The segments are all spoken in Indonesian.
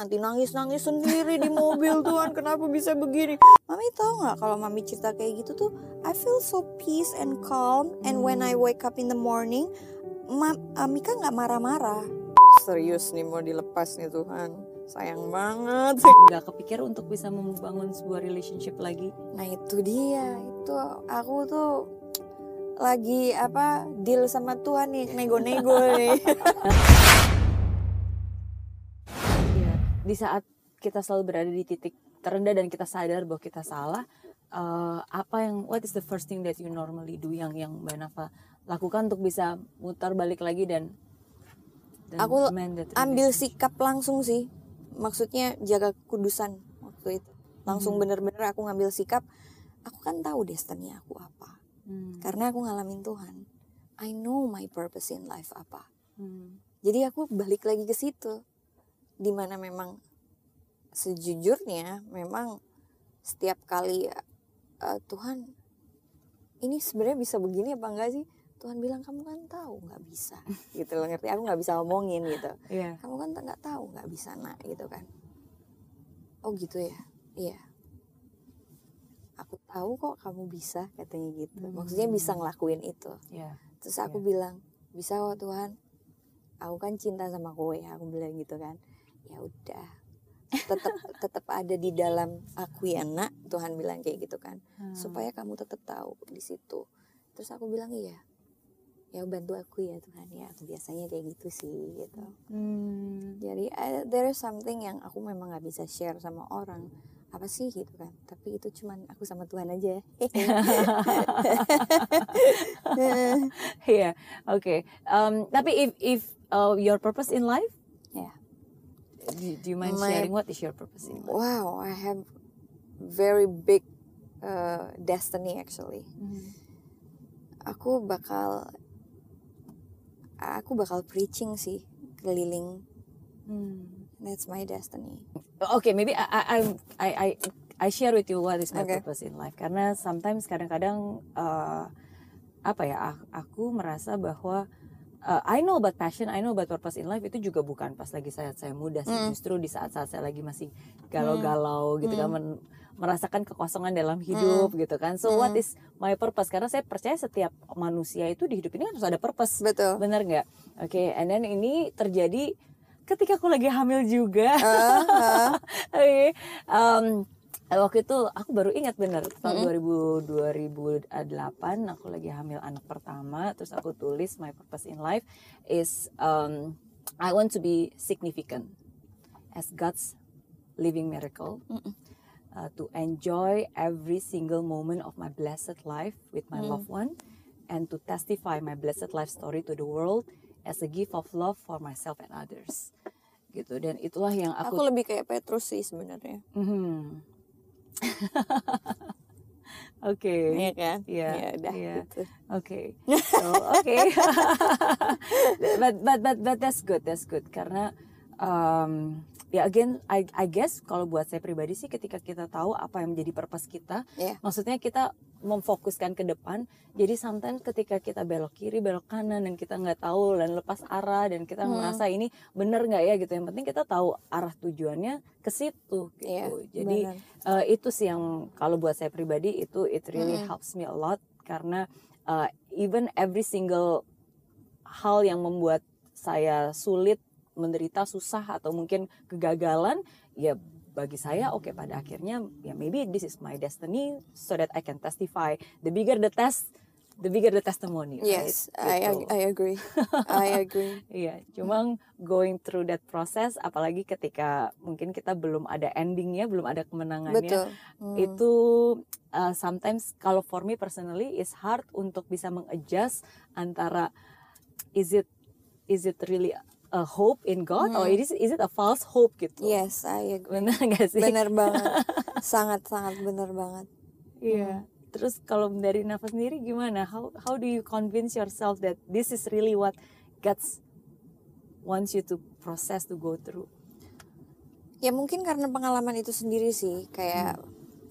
nanti nangis nangis sendiri di mobil Tuhan. Kenapa bisa begini? Mami tahu nggak kalau mami cerita kayak gitu tuh I feel so peace and calm. And when I wake up in the morning Ma uh, Mika nggak marah-marah. Serius nih mau dilepas nih Tuhan. Sayang banget. Nggak kepikir untuk bisa membangun sebuah relationship lagi? Nah itu dia. Itu aku tuh lagi apa deal sama Tuhan nih. Nego-nego nih di saat kita selalu berada di titik terendah dan kita sadar bahwa kita salah uh, apa yang what is the first thing that you normally do yang yang Mbak Nafa lakukan untuk bisa mutar balik lagi dan, dan aku ambil sikap langsung sih. Maksudnya jaga kudusan waktu itu. Langsung Hmm. bener-bener aku ngambil sikap aku kan tahu destiny aku apa. Hmm. karena aku ngalamin Tuhan. I know my purpose in life apa. Hmm. jadi aku balik lagi ke situ di mana memang sejujurnya memang setiap kali eh, Tuhan ini sebenarnya bisa begini apa enggak sih? Tuhan bilang kamu kan tahu nggak bisa. Gitu loh ngerti? Aku nggak bisa ngomongin gitu. Iya. kamu kan nggak tahu nggak bisa nak gitu kan. Oh gitu ya? Iya. Aku tahu kok kamu bisa katanya gitu. Maksudnya bisa ngelakuin itu. Iya. terus aku bilang bisa kok Tuhan. Aku kan cinta sama kowe aku bilang gitu kan ya udah. Tetap tetap ada di dalam aku ya nak. Tuhan bilang kayak gitu kan. Hmm. supaya kamu tetap tahu di situ. Terus aku bilang iya. Ya bantu aku ya Tuhan ya. Biasanya kayak gitu sih gitu. Hmm. jadi I- there is something yang aku memang nggak bisa share sama orang. Apa sih gitu kan. Tapi itu cuman aku sama Tuhan aja. Iya, oke. Um, tapi if if uh, your purpose in life, ya do, do you mind My- sharing what is your purpose in life? wow I have very big uh, destiny actually Hmm. aku bakal aku bakal preaching sih keliling Hmm. that's my destiny Okay, maybe I I I I I, share with you what is my Okay. purpose in life karena sometimes kadang-kadang uh, apa ya aku merasa bahwa uh, I know about passion, I know about purpose in life itu juga bukan pas lagi saat saya muda sih, Mm. justru di saat-saat saya lagi masih galau-galau gitu kan Mm. men- merasakan kekosongan dalam hidup gitu kan. So what Mm. is my purpose? Karena saya percaya setiap manusia itu di hidup ini harus ada purpose. betul Bener nggak? Oke, and then ini terjadi ketika aku lagi hamil juga. Ah, ah. Oke, um, waktu itu aku baru ingat bener tahun 2000 2008 aku lagi hamil anak pertama terus aku tulis my purpose in life is um, I want to be significant as God's living miracle uh, to enjoy every single moment of my blessed life with my loved one and to testify my blessed life story to the world as a gift of love for myself and others. Gitu dan itulah yang aku aku, lebih kayak Petrus sih sebenarnya. Mhm. Oke. Iya kan Iya, ya udah iya. gitu Oke. So, oke. but but but but that's good, that's good karena um, ya again I I guess kalau buat saya pribadi sih ketika kita tahu apa yang menjadi purpose kita, Iya. maksudnya kita memfokuskan ke depan. Jadi sometimes ketika kita belok kiri, belok kanan dan kita nggak tahu dan lepas arah dan kita Hmm. merasa ini bener nggak ya gitu. Yang penting kita tahu arah tujuannya ke situ gitu. Iya, Jadi benar. uh, itu sih yang kalau buat saya pribadi itu it really Mm-mm. helps me a lot karena uh, even every single hal yang membuat saya sulit menderita susah atau mungkin kegagalan ya bagi saya oke pada akhirnya ya maybe this is my destiny so that I can testify the bigger the test the bigger the testimony right? yes I Gitu. I agree I agree Iya, cuma going through that process, apalagi ketika mungkin kita belum ada endingnya, belum ada kemenangannya, betul Hmm. itu uh, sometimes kalau for me personally is hard untuk bisa mengadjust antara is it is it really a hope in God or is is it a false hope gitu? yes I agree Benar nggak sih? benar banget sangat sangat benar banget Iya. Terus kalau dari nafas sendiri gimana? How how do you convince yourself that this is really what God's wants you to process to go through? ya mungkin karena pengalaman itu sendiri sih kayak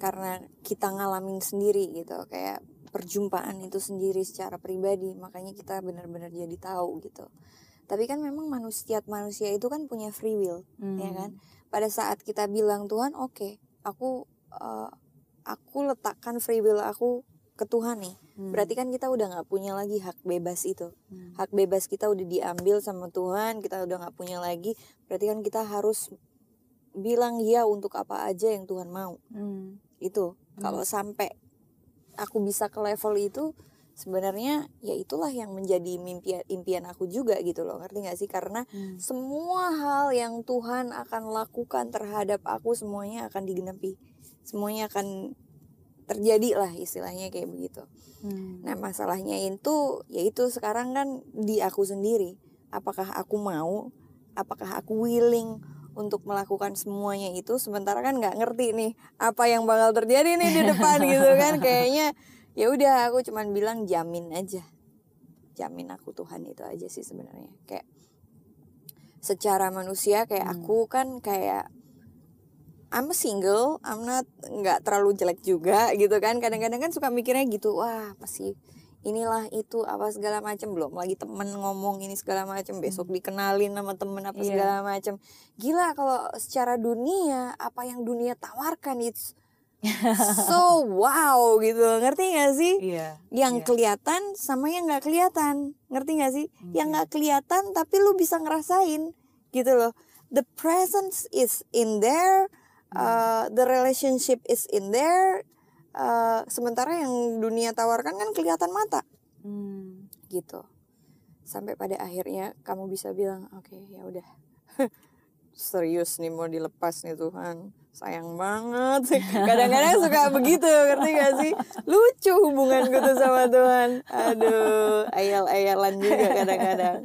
karena kita ngalamin sendiri gitu kayak perjumpaan itu sendiri secara pribadi makanya kita benar-benar jadi tahu gitu tapi kan memang manusia manusia itu kan punya free will Hmm. ya kan pada saat kita bilang Tuhan oke aku eh, aku letakkan free will aku ke Tuhan nih Hmm. berarti kan kita udah nggak punya lagi hak bebas itu Hmm. hak bebas kita udah diambil sama Tuhan kita udah nggak punya lagi berarti kan kita harus bilang ya untuk apa aja yang Tuhan mau Hmm. itu kalau sampai aku bisa ke level itu sebenarnya ya itulah yang menjadi mimpi impian aku juga gitu loh ngerti gak sih? Karena Hmm. semua hal yang Tuhan akan lakukan terhadap aku semuanya akan digenapi semuanya akan terjadi lah istilahnya kayak begitu. Hmm. nah masalahnya itu yaitu sekarang kan di aku sendiri. Apakah aku mau? Apakah aku willing untuk melakukan semuanya itu? Sementara kan nggak ngerti nih apa yang bakal terjadi nih di depan gitu kan. Kayaknya ya udah aku cuman bilang jamin aja jamin aku Tuhan itu aja sih sebenarnya kayak secara manusia kayak Hmm. aku kan kayak I'm a single, I'm not nggak terlalu jelek juga gitu kan. Kadang-kadang kan suka mikirnya gitu, wah masih inilah itu apa segala macam belum lagi temen ngomong ini segala macam besok dikenalin sama temen apa Iya. segala macam gila kalau secara dunia apa yang dunia tawarkan it's so wow gitu. Ngerti gak sih? Iya. yang Iya. kelihatan sama yang nggak kelihatan. Ngerti gak sih? Yang Oke. nggak kelihatan tapi lu bisa ngerasain gitu loh. The presence is in there uh, the relationship is in there uh, sementara yang dunia tawarkan kan kelihatan mata. Hmm. gitu. Sampai pada akhirnya kamu bisa bilang oke ya udah. Serius nih mau dilepas nih Tuhan sayang banget kadang-kadang suka begitu ngerti gak sih lucu hubunganku tuh sama Tuhan aduh ayal-ayalan juga kadang-kadang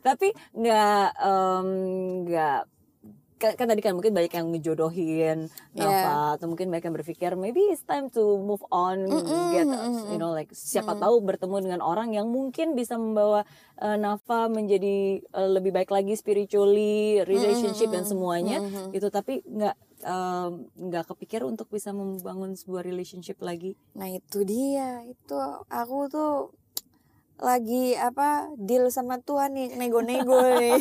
tapi nggak nggak kan, kan tadi kan mungkin banyak yang ngejodohin. Nafa atau mungkin banyak yang berpikir maybe it's time to move on Mm-mm, get mm-mm. you know like siapa tahu bertemu dengan orang yang mungkin bisa membawa eh, Nafa menjadi eh, lebih baik lagi spiritually relationship dan semuanya Mm-mm. gitu tapi nggak nggak kepikir untuk bisa membangun sebuah relationship lagi Nah itu dia, itu aku tuh lagi apa deal sama Tuhan nih nego-nego nih.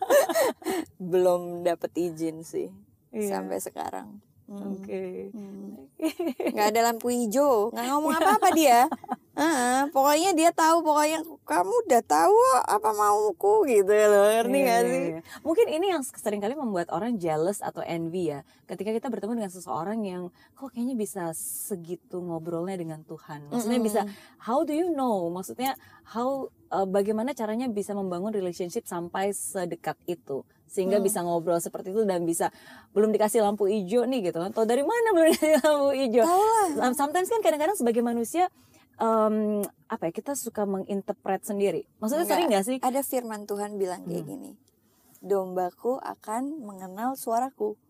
Belum dapet izin sih Iya. sampai sekarang. Hmm. oke Hmm. Nggak ada lampu hijau, nggak ngomong apa-apa dia. Heeh, pokoknya dia tahu, pokoknya kamu udah tahu apa mauku gitu loh, ngerti Iya, nggak iya, sih? iya. Mungkin ini yang sering kali membuat orang jealous atau envy ya. Ketika kita bertemu dengan seseorang yang kok kayaknya bisa segitu ngobrolnya dengan Tuhan. Maksudnya Mm-mm. bisa how do you know? Maksudnya how uh, bagaimana caranya bisa membangun relationship sampai sedekat itu sehingga Hmm. bisa ngobrol seperti itu dan bisa belum dikasih lampu hijau nih gitu kan. Tahu dari mana belum dikasih lampu hijau? Sometimes kan kadang-kadang sebagai manusia em, apa ya kita suka menginterpret sendiri. Maksudnya Nggak, sering nggak sih? Ada firman Tuhan bilang kayak Hmm. gini, dombaku akan mengenal suaraku.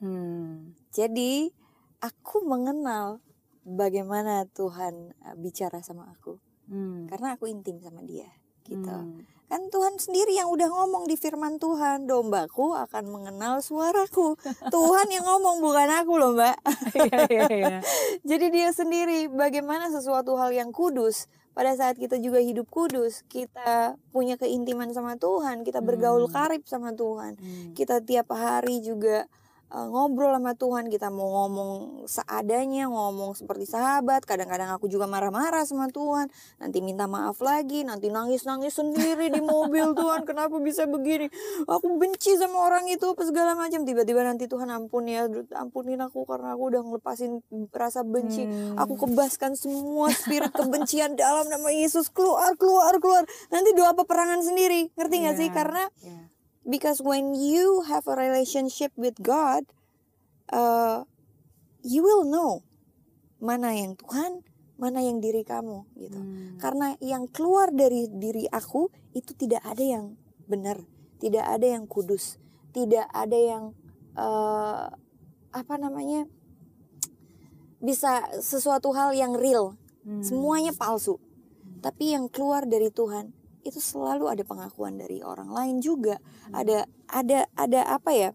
Hmm. Jadi aku mengenal bagaimana Tuhan uh, bicara sama aku Hmm. karena aku intim sama Dia gitu. Hmm. Kan Tuhan sendiri yang udah ngomong di firman Tuhan, dombaku akan mengenal suaraku. Tuhan yang ngomong bukan aku loh, Mbak. Iya, iya, iya. Jadi dia sendiri bagaimana sesuatu hal yang kudus pada saat kita juga hidup kudus, kita punya keintiman sama Tuhan, kita bergaul Hmm. karib sama Tuhan Hmm. kita tiap hari juga uh, ngobrol sama Tuhan. Kita mau ngomong seadanya ngomong seperti sahabat. Kadang-kadang aku juga marah-marah sama Tuhan. Nanti minta maaf lagi nanti nangis-nangis sendiri di mobil Tuhan. Kenapa bisa begini? Aku benci sama orang itu apa segala macam. Tiba-tiba nanti Tuhan ampun ya ampunin aku karena aku udah ngelepasin rasa benci. Hmm. aku kebaskan semua spirit kebencian dalam nama Yesus. Keluar keluar keluar. Nanti doa peperangan sendiri. Ngerti nggak sih? Iya, karena iya. Because when you have a relationship with God, uh, you will know mana yang Tuhan, mana yang diri kamu gitu. Hmm. Karena yang keluar dari diri aku itu tidak ada yang benar, tidak ada yang kudus, tidak ada yang uh, apa namanya bisa sesuatu hal yang real. Hmm. Semuanya palsu. Tapi yang keluar dari Tuhan itu selalu ada pengakuan dari orang lain juga. Ada ada ada apa ya?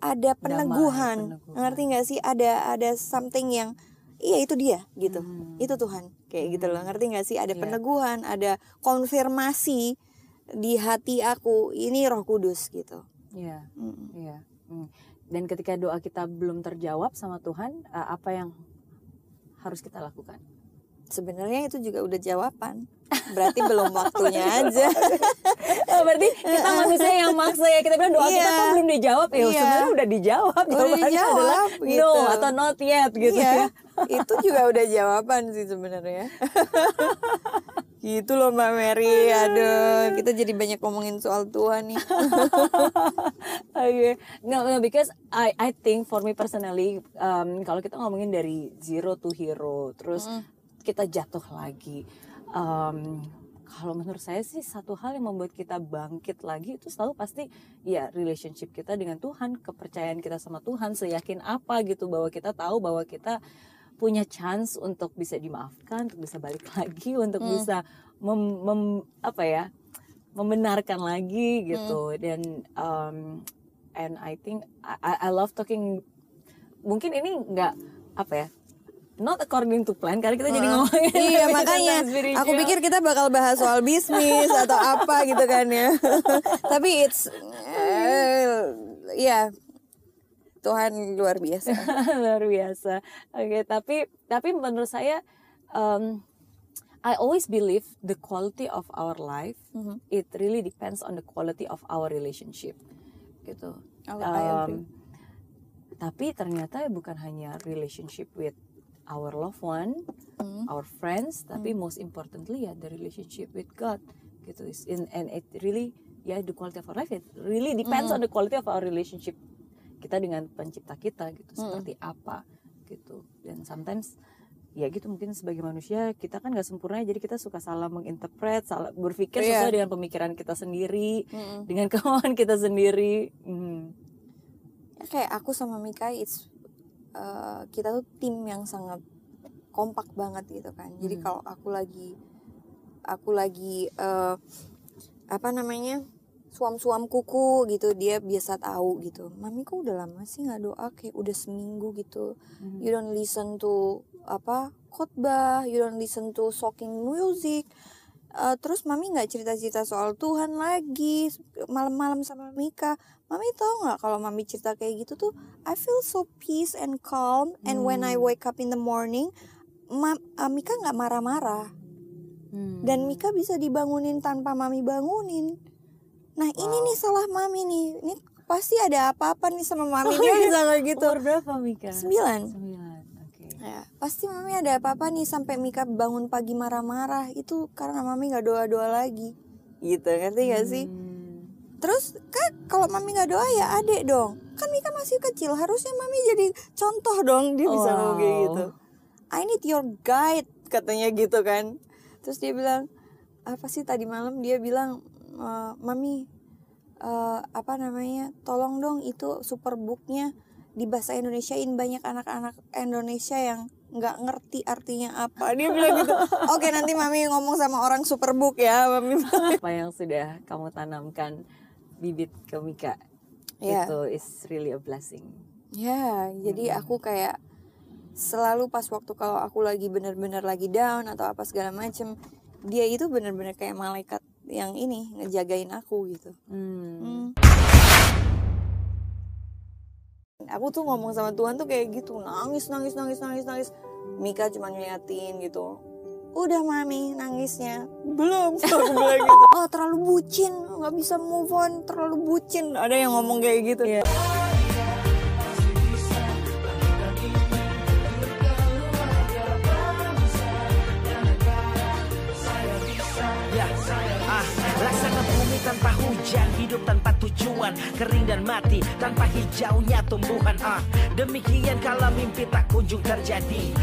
Ada peneguhan. peneguhan. Ngerti nggak sih? Ada ada something yang iya itu dia gitu. Hmm. Itu Tuhan. Kayak gitu loh. Ngerti nggak sih? Ada Iya. peneguhan, ada konfirmasi di hati aku ini Roh Kudus gitu. Iya, Mm. iya. Hmm. Dan ketika doa kita belum terjawab sama Tuhan, eh, apa yang harus kita lakukan? Sebenarnya itu juga udah jawaban. Berarti belum waktunya aja. Oh, berarti kita manusia yang maksa ya kita bilang doa kita Iya. kok belum dijawab ya Iya. sebenarnya udah dijawab Udah jawabannya dijawab, adalah gitu. no atau not yet gitu Iya, ya itu juga udah jawaban sih sebenarnya. gitu loh Mbak Mary. Aduh, kita jadi banyak ngomongin soal Tuhan nih. Oke, no, no, because I I think for me personally, um, kalau kita ngomongin dari zero to hero, terus kita jatuh lagi, um, kalau menurut saya sih satu hal yang membuat kita bangkit lagi itu selalu pasti ya relationship kita dengan Tuhan, kepercayaan kita sama Tuhan, seyakin apa gitu bahwa kita tahu bahwa kita punya chance untuk bisa dimaafkan, untuk bisa balik lagi, untuk bisa mem, mem- apa ya membenarkan lagi gitu. Dan um, and I think I, I I love talking mungkin ini nggak apa ya not according to plan karena kita jadi ngomongin iya makanya aku pikir kita bakal bahas soal bisnis atau apa gitu kan ya. Tapi it's eh, ya Tuhan luar biasa. Luar biasa. Oke tapi tapi menurut saya um, I always believe the quality of our life Mhm. it really depends on the quality of our relationship. Gitu. Oh, I agree. Um, tapi ternyata bukan hanya relationship with our loved one Hmm. our friends tapi most importantly ya the relationship with God gitu is in and it really ya the quality of our life it really depends on the quality of our relationship kita dengan pencipta kita gitu seperti apa gitu dan sometimes ya gitu mungkin sebagai manusia kita kan nggak sempurna jadi kita suka salah menginterpret salah berpikir Iya. sesuai dengan pemikiran kita sendiri Mm-mm. dengan kemauan kita sendiri Hmm. Ya, kayak aku sama Mika it's uh, kita tuh tim yang sangat kompak banget gitu kan. Jadi Hmm. kalau aku lagi aku lagi uh, apa namanya suam-suam kuku gitu dia biasa tahu gitu. Mami kok udah lama sih nggak doa? Kayak udah seminggu gitu. Hmm. you don't listen to apa khotbah. You don't listen to shocking music. Uh, terus mami nggak cerita-cerita soal Tuhan lagi malam-malam sama Mika mami tahu nggak kalau mami cerita kayak gitu tuh I feel so peace and calm and when I wake up in the morning ma uh, Mika nggak marah-marah. Hmm. dan Mika bisa dibangunin tanpa mami bangunin. Nah ini nih salah mami nih. Ini pasti ada apa-apa nih sama mami. dia bisa kayak gitu. Umur berapa Mika? Sembilan. Sembilan oke. Ya, pasti mami ada apa-apa nih sampai Mika bangun pagi marah-marah. Itu karena mami nggak doa-doa lagi. Gitu, ngerti gak sih? Hmm. Terus kan kalau mami nggak doa ya adek dong. Kan Mika masih kecil, harusnya mami jadi contoh dong dia bisa ngomong kayak gitu. I need your guide katanya gitu kan. Terus dia bilang apa sih tadi malam? Dia bilang "Eh, mami eh, apa namanya tolong dong itu superbooknya di bahasa Indonesiain banyak anak-anak Indonesia yang nggak ngerti artinya apa. Dia bilang gitu. Oke nanti mami ngomong sama orang superbook ya mami. Apa yang sudah kamu tanamkan bibit ke Mika Iya. itu is really a blessing ya jadi aku kayak selalu pas waktu kalau aku lagi bener-bener lagi down atau apa segala macem dia itu bener-bener kayak malaikat yang ini ngejagain aku gitu Hmm. Hmm. Aku tuh ngomong sama Tuhan tuh kayak gitu nangis nangis nangis nangis nangis. Mika cuma ngeliatin gitu. Udah mami nangisnya belum aku bilang gitu. Oh terlalu bucin nggak bisa move on terlalu bucin. Ada yang ngomong kayak gitu. Iya. Ya, ah, bumi tanpa hujan, hidup tanpa tujuan, kering dan mati tanpa hijaunya tumbuhan. Ah, demikian kalau mimpi tak kunjung terjadi.